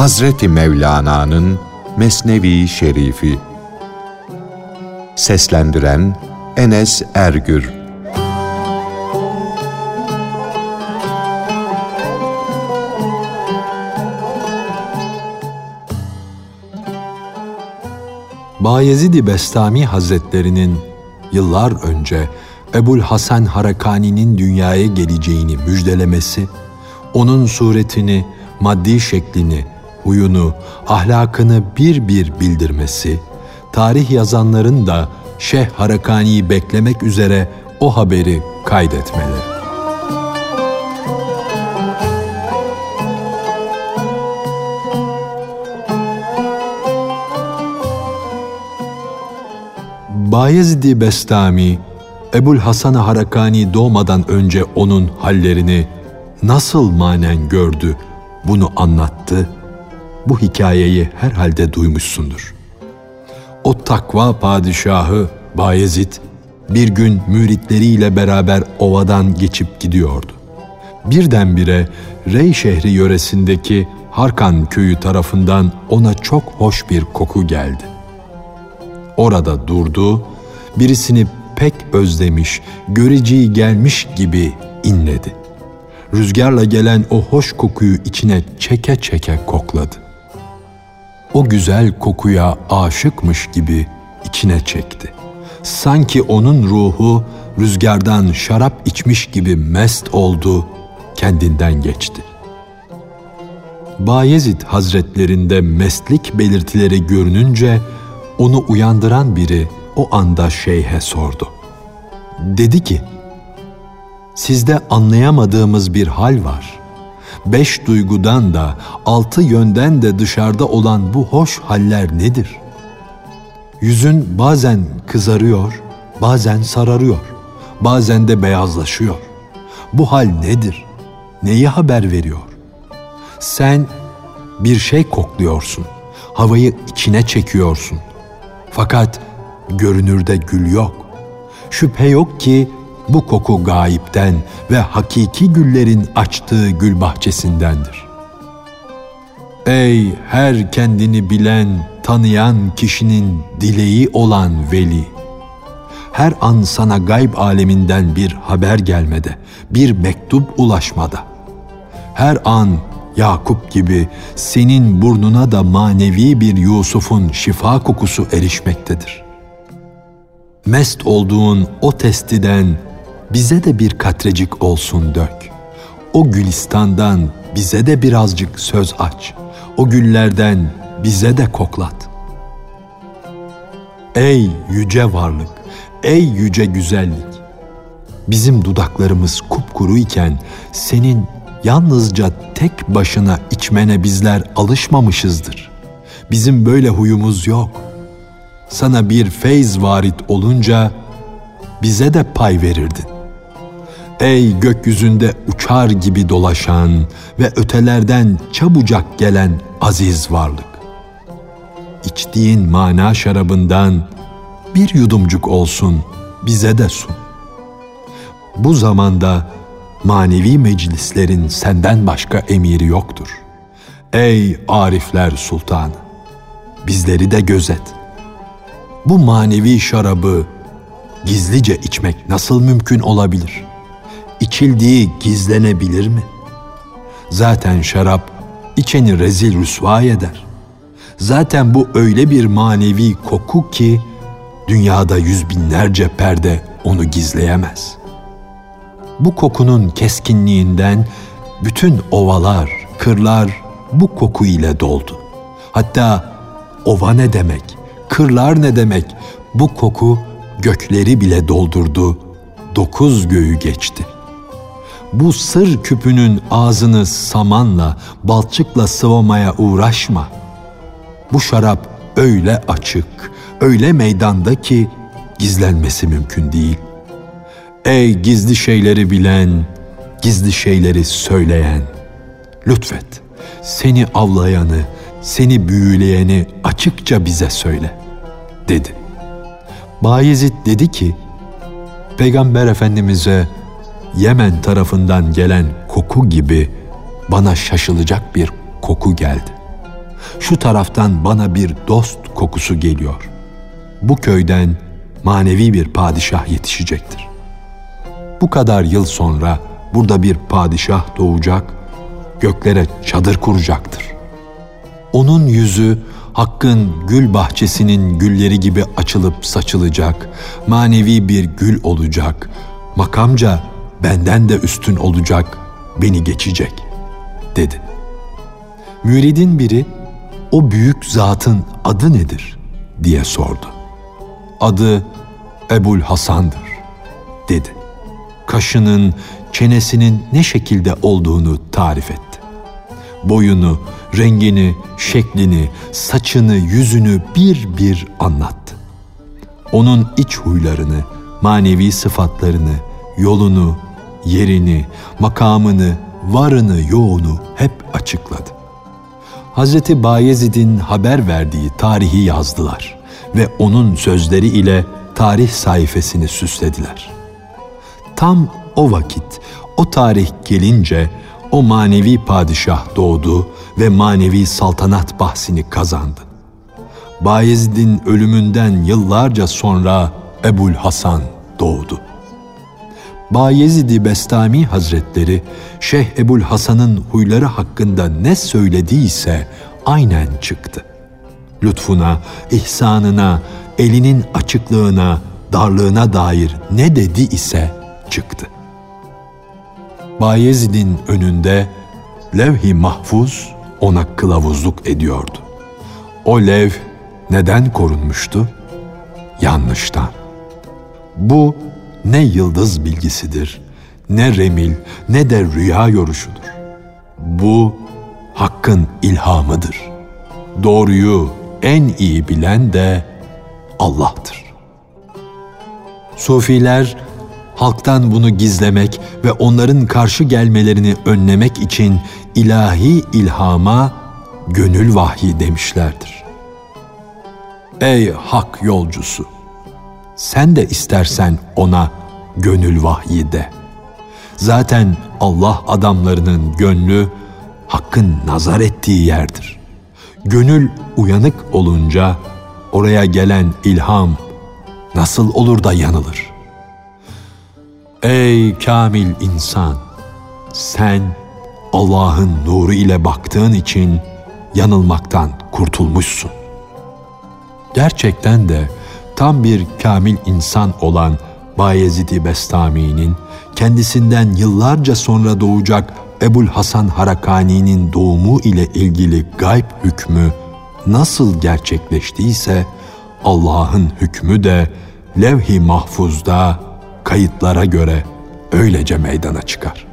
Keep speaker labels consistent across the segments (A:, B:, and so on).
A: Hazreti Mevlana'nın Mesnevi Şerifi. Seslendiren Enes Ergür.
B: Bayezid-i Bestami Hazretlerinin yıllar önce Ebul Hasan Harakani'nin dünyaya geleceğini müjdelemesi, onun suretini, maddi şeklini, huyunu, ahlakını bir bir bildirmesi, tarih yazanların da Şeyh Harakani'yi beklemek üzere o haberi kaydetmeleri. Bayezid-i Bestami, Ebul Hasan Harakani doğmadan önce onun hallerini nasıl manen gördü, bunu anlattı. Bu hikayeyi herhalde duymuşsundur. O takva padişahı Bayezid bir gün müritleriyle beraber ovadan geçip gidiyordu. Birdenbire Rey şehri yöresindeki Harkan köyü tarafından ona çok hoş bir koku geldi. Orada durdu, birisini pek özlemiş, göreceği gelmiş gibi inledi. Rüzgarla gelen o hoş kokuyu içine çeke çeke kokladı. O güzel kokuya aşıkmış gibi içine çekti. Sanki onun ruhu rüzgardan şarap içmiş gibi mest oldu, kendinden geçti. Bayezid Hazretlerinde mestlik belirtileri görününce onu uyandıran biri o anda şeyhe sordu. Dedi ki, sizde anlayamadığımız bir hal var. Beş duygudan da altı yönden de dışarıda olan bu hoş haller nedir? Yüzün bazen kızarıyor, bazen sararıyor, bazen de beyazlaşıyor. Bu hal nedir? Neyi haber veriyor? Sen bir şey kokluyorsun, havayı içine çekiyorsun. Fakat görünürde gül yok. Şüphe yok ki bu koku gayipten ve hakiki güllerin açtığı gül bahçesindendir. Ey her kendini bilen, tanıyan kişinin dileği olan veli! Her an sana gayb aleminden bir haber gelmede, bir mektup ulaşmada. Her an Yakup gibi senin burnuna da manevi bir Yusuf'un şifa kokusu erişmektedir. Mest olduğun o testiden bize de bir katrecik olsun dök. O gülistandan bize de birazcık söz aç. O güllerden bize de koklat. Ey yüce varlık, ey yüce güzellik. Bizim dudaklarımız kupkuru iken senin yalnızca tek başına içmene bizler alışmamışızdır. Bizim böyle huyumuz yok. Sana bir feyz varit olunca bize de pay verirdin. Ey gökyüzünde uçar gibi dolaşan ve ötelerden çabucak gelen aziz varlık. İçtiğin mana şarabından bir yudumcuk olsun bize de sun. Bu zamanda manevi meclislerin senden başka emiri yoktur. Ey arifler sultanı, bizleri de gözet. Bu manevi şarabı gizlice içmek nasıl mümkün olabilir? İçildiği gizlenebilir mi? Zaten şarap içeni rezil rüsva eder. Zaten bu öyle bir manevi koku ki dünyada yüz binlerce perde onu gizleyemez.'' bu kokunun keskinliğinden bütün ovalar, kırlar bu koku ile doldu. Hatta ova ne demek, kırlar ne demek bu koku gökleri bile doldurdu, dokuz göğü geçti. Bu sır küpünün ağzını samanla, balçıkla sıvamaya uğraşma. Bu şarap öyle açık, öyle meydanda ki gizlenmesi mümkün değil. Ey gizli şeyleri bilen, gizli şeyleri söyleyen, lütfet seni avlayanı, seni büyüleyeni açıkça bize söyle, dedi. Bayezid dedi ki, Peygamber Efendimiz'e Yemen tarafından gelen koku gibi bana şaşılacak bir koku geldi. Şu taraftan bana bir dost kokusu geliyor. Bu köyden manevi bir padişah yetişecektir. Bu kadar yıl sonra burada bir padişah doğacak, göklere çadır kuracaktır. Onun yüzü Hakk'ın gül bahçesinin gülleri gibi açılıp saçılacak, manevi bir gül olacak, makamca benden de üstün olacak, beni geçecek, dedi. Müridin biri, o büyük zatın adı nedir, diye sordu. Adı Ebul Hasan'dır, dedi. Kaşının, çenesinin ne şekilde olduğunu tarif etti. Boyunu, rengini, şeklini, saçını, yüzünü bir bir anlattı. Onun iç huylarını, manevi sıfatlarını, yolunu, yerini, makamını, varını, yoğunu hep açıkladı. Hazreti Bayezid'in haber verdiği tarihi yazdılar ve onun sözleri ile tarih sayfasını süslediler. Tam o vakit, o tarih gelince o manevi padişah doğdu ve manevi saltanat bahsini kazandı. Bayezid'in ölümünden yıllarca sonra Ebul Hasan doğdu. Bayezid-i Bestami Hazretleri Şeyh Ebul Hasan'ın huyları hakkında ne söylediyse aynen çıktı. Lütfuna, ihsanına, elinin açıklığına, darlığına dair ne dedi ise çıktı. Bayezid'in önünde levh-i mahfuz ona kılavuzluk ediyordu. O lev neden korunmuştu? Yanlıştan. Bu ne yıldız bilgisidir, ne remil, ne de rüya yoruşudur. Bu Hakk'ın ilhamıdır. Doğruyu en iyi bilen de Allah'tır. Sufiler halktan bunu gizlemek ve onların karşı gelmelerini önlemek için ilahi ilhama gönül vahyi demişlerdir. Ey hak yolcusu! Sen de istersen ona gönül vahyi de. Zaten Allah adamlarının gönlü hakkın nazar ettiği yerdir. Gönül uyanık olunca oraya gelen ilham nasıl olur da yanılır? Ey kamil insan! Sen Allah'ın nuru ile baktığın için yanılmaktan kurtulmuşsun. Gerçekten de tam bir kamil insan olan Bayezid-i Bestami'nin kendisinden yıllarca sonra doğacak Ebul Hasan Harakani'nin doğumu ile ilgili gayb hükmü nasıl gerçekleştiyse Allah'ın hükmü de levh-i mahfuzda kayıtlara göre öylece meydana çıkar.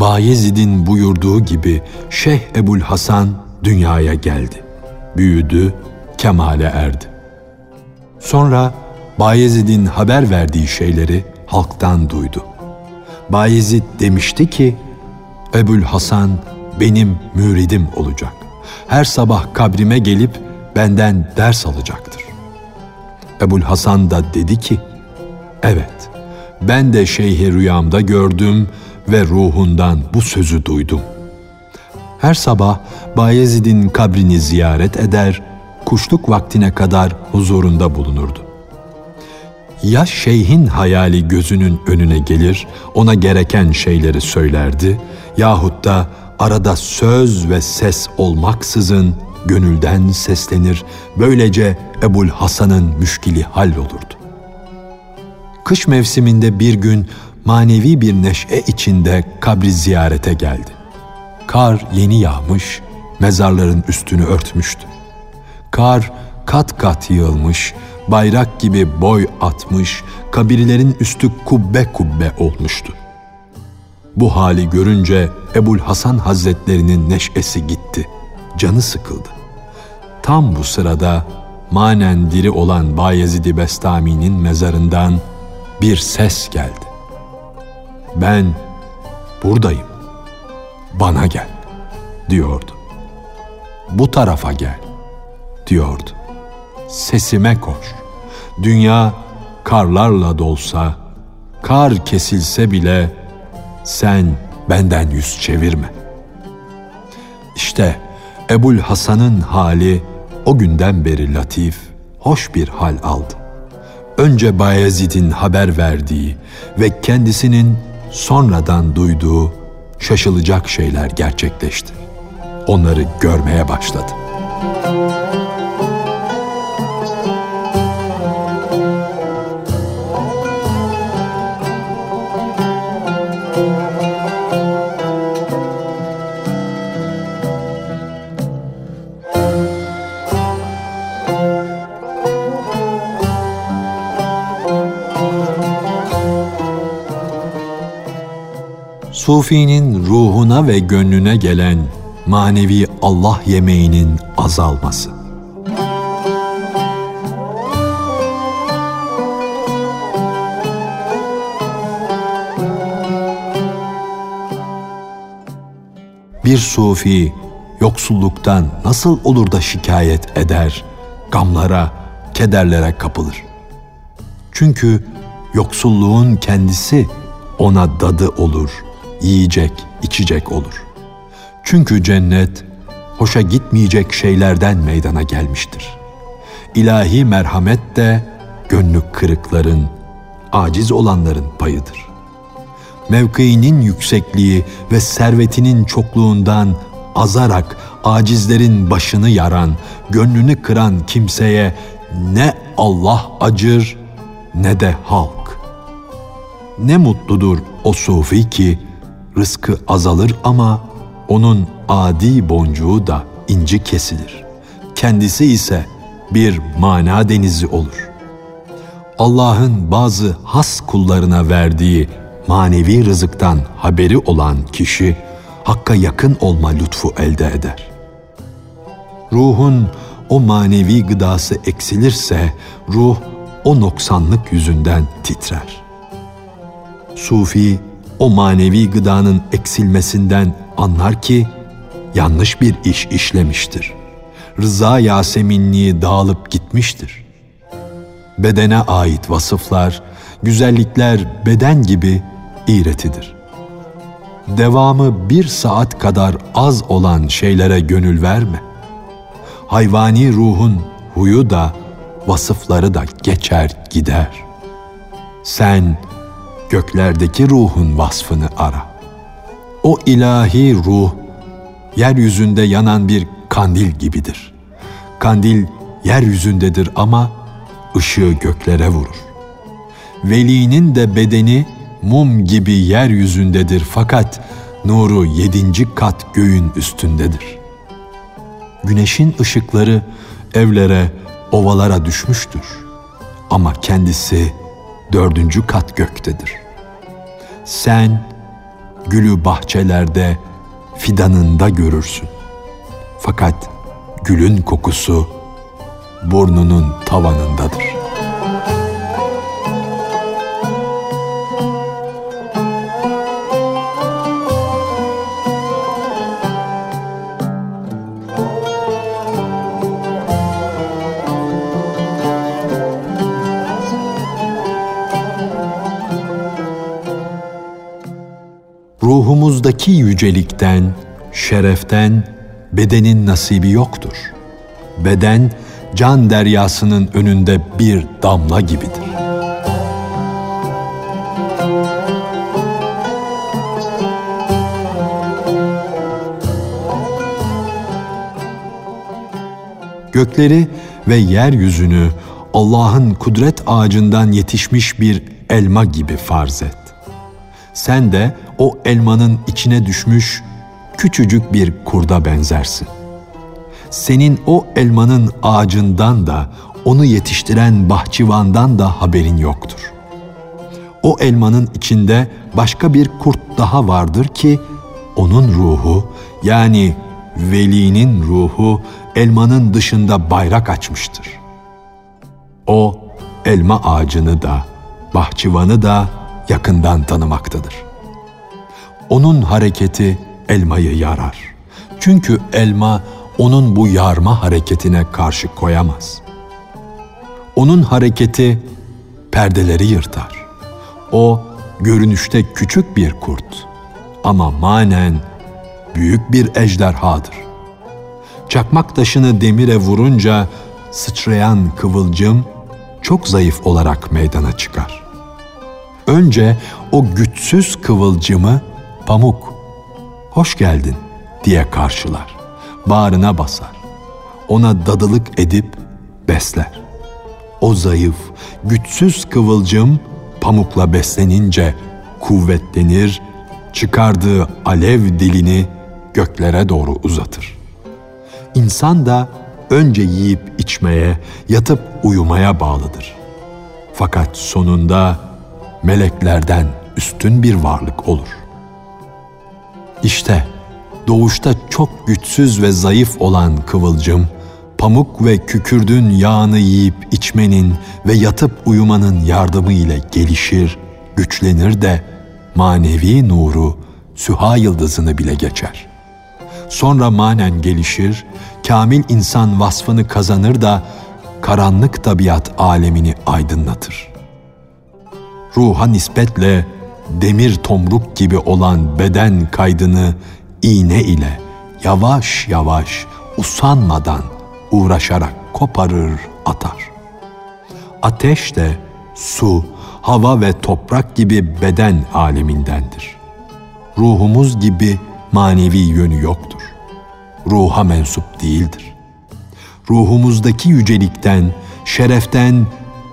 B: Bayezid'in buyurduğu gibi Şeyh Ebul Hasan dünyaya geldi. Büyüdü, kemale erdi. Sonra Bayezid'in haber verdiği şeyleri halktan duydu. Bayezid demişti ki, Ebul Hasan benim müridim olacak. Her sabah kabrime gelip benden ders alacaktır. Ebul Hasan da dedi ki, Evet, ben de şeyhi rüyamda gördüm ve ruhundan bu sözü duydum. Her sabah Bayezid'in kabrini ziyaret eder, kuşluk vaktine kadar huzurunda bulunurdu. Ya şeyhin hayali gözünün önüne gelir, ona gereken şeyleri söylerdi yahut da arada söz ve ses olmaksızın gönülden seslenir, böylece Ebul Hasan'ın müşkili hallolurdu. Kış mevsiminde bir gün manevi bir neşe içinde kabri ziyarete geldi. Kar yeni yağmış, mezarların üstünü örtmüştü. Kar kat kat yığılmış, bayrak gibi boy atmış, kabirlerin üstü kubbe kubbe olmuştu. Bu hali görünce Ebul Hasan Hazretlerinin neşesi gitti, canı sıkıldı. Tam bu sırada manen diri olan Bayezid-i Bestami'nin mezarından bir ses geldi. Ben buradayım. Bana gel diyordu. Bu tarafa gel diyordu. Sesime koş. Dünya karlarla dolsa, kar kesilse bile sen benden yüz çevirme. İşte Ebul Hasan'ın hali o günden beri latif, hoş bir hal aldı. Önce Bayezid'in haber verdiği ve kendisinin sonradan duyduğu şaşılacak şeyler gerçekleşti. Onları görmeye başladı. Sufinin ruhuna ve gönlüne gelen manevi Allah yemeğinin azalması. Bir sufi yoksulluktan nasıl olur da şikayet eder, gamlara, kederlere kapılır? Çünkü yoksulluğun kendisi ona dadı olur.'' Yiyecek, içecek olur. Çünkü cennet hoşa gitmeyecek şeylerden meydana gelmiştir. İlahi merhamet de gönlü kırıkların, aciz olanların payıdır. Mevkiinin yüksekliği ve servetinin çokluğundan azarak acizlerin başını yaran, gönlünü kıran kimseye ne Allah acır ne de halk. Ne mutludur o sufi ki rızkı azalır ama onun adi boncuğu da inci kesilir. Kendisi ise bir mana denizi olur. Allah'ın bazı has kullarına verdiği manevi rızıktan haberi olan kişi Hakk'a yakın olma lütfu elde eder. Ruhun o manevi gıdası eksilirse ruh o noksanlık yüzünden titrer. Sufi o manevi gıdanın eksilmesinden anlar ki yanlış bir iş işlemiştir. Rıza Yaseminliği dağılıp gitmiştir. Bedene ait vasıflar, güzellikler beden gibi iğretidir. Devamı bir saat kadar az olan şeylere gönül verme. Hayvani ruhun huyu da, vasıfları da geçer gider. Sen göklerdeki ruhun vasfını ara. O ilahi ruh, yeryüzünde yanan bir kandil gibidir. Kandil yeryüzündedir ama ışığı göklere vurur. Velinin de bedeni mum gibi yeryüzündedir fakat nuru yedinci kat göğün üstündedir. Güneşin ışıkları evlere, ovalara düşmüştür. Ama kendisi dördüncü kat göktedir. Sen gülü bahçelerde fidanında görürsün. Fakat gülün kokusu burnunun tavanındadır.'' Ruhumuzdaki yücelikten, şereften bedenin nasibi yoktur. Beden can deryasının önünde bir damla gibidir. Gökleri ve yeryüzünü Allah'ın kudret ağacından yetişmiş bir elma gibi farz et. Sen de o elmanın içine düşmüş küçücük bir kurda benzersin. Senin o elmanın ağacından da onu yetiştiren bahçıvandan da haberin yoktur. O elmanın içinde başka bir kurt daha vardır ki onun ruhu yani velinin ruhu elmanın dışında bayrak açmıştır. O elma ağacını da bahçıvanı da yakından tanımaktadır.'' onun hareketi elmayı yarar. Çünkü elma onun bu yarma hareketine karşı koyamaz. Onun hareketi perdeleri yırtar. O görünüşte küçük bir kurt ama manen büyük bir ejderhadır. çakmak taşını demire vurunca sıçrayan kıvılcım çok zayıf olarak meydana çıkar. Önce o güçsüz kıvılcımı pamuk, hoş geldin diye karşılar, bağrına basar. Ona dadılık edip besler. O zayıf, güçsüz kıvılcım pamukla beslenince kuvvetlenir, çıkardığı alev dilini göklere doğru uzatır. İnsan da önce yiyip içmeye, yatıp uyumaya bağlıdır. Fakat sonunda meleklerden üstün bir varlık olur. İşte doğuşta çok güçsüz ve zayıf olan kıvılcım, pamuk ve kükürdün yağını yiyip içmenin ve yatıp uyumanın yardımı ile gelişir, güçlenir de manevi nuru süha yıldızını bile geçer. Sonra manen gelişir, kamil insan vasfını kazanır da karanlık tabiat alemini aydınlatır. Ruha nispetle demir tomruk gibi olan beden kaydını iğne ile yavaş yavaş usanmadan uğraşarak koparır atar. Ateş de su, hava ve toprak gibi beden alemindendir. Ruhumuz gibi manevi yönü yoktur. Ruha mensup değildir. Ruhumuzdaki yücelikten, şereften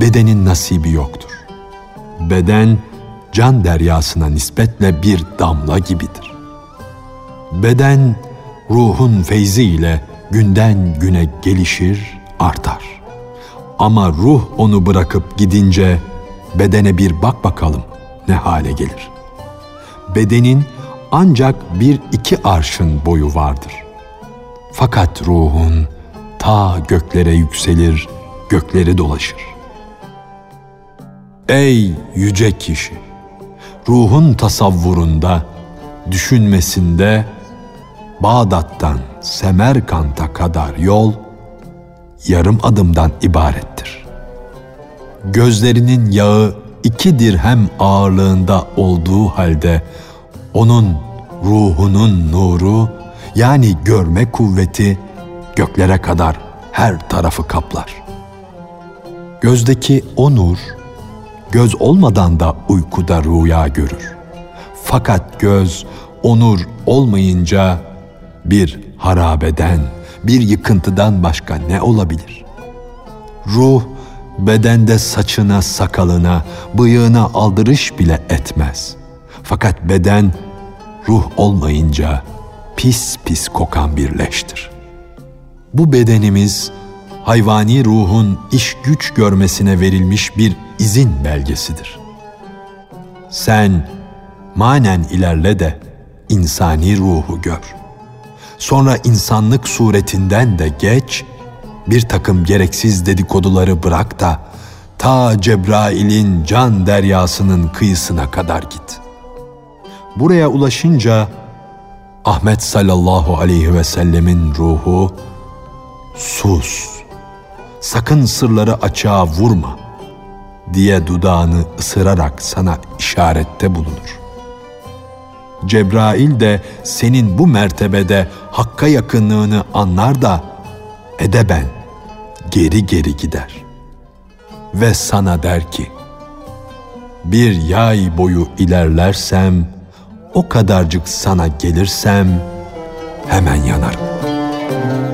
B: bedenin nasibi yoktur. Beden can deryasına nispetle bir damla gibidir. Beden ruhun feyzi ile günden güne gelişir, artar. Ama ruh onu bırakıp gidince bedene bir bak bakalım ne hale gelir. Bedenin ancak bir iki arşın boyu vardır. Fakat ruhun ta göklere yükselir, gökleri dolaşır. Ey yüce kişi! Ruhun tasavvurunda, düşünmesinde Bağdat'tan Semerkant'a kadar yol yarım adımdan ibarettir. Gözlerinin yağı iki dirhem ağırlığında olduğu halde onun ruhunun nuru yani görme kuvveti göklere kadar her tarafı kaplar. Gözdeki o nur göz olmadan da uykuda rüya görür. Fakat göz onur olmayınca bir harabeden, bir yıkıntıdan başka ne olabilir? Ruh bedende saçına, sakalına, bıyığına aldırış bile etmez. Fakat beden ruh olmayınca pis pis kokan bir leştir. Bu bedenimiz hayvani ruhun iş güç görmesine verilmiş bir izin belgesidir. Sen manen ilerle de insani ruhu gör.'' Sonra insanlık suretinden de geç, bir takım gereksiz dedikoduları bırak da ta Cebrail'in can deryasının kıyısına kadar git. Buraya ulaşınca Ahmet sallallahu aleyhi ve sellemin ruhu sus, sakın sırları açığa vurma diye dudağını ısırarak sana işarette bulunur. Cebrail de senin bu mertebede hakka yakınlığını anlar da edeben geri geri gider. Ve sana der ki, bir yay boyu ilerlersem, o kadarcık sana gelirsem hemen yanarım.''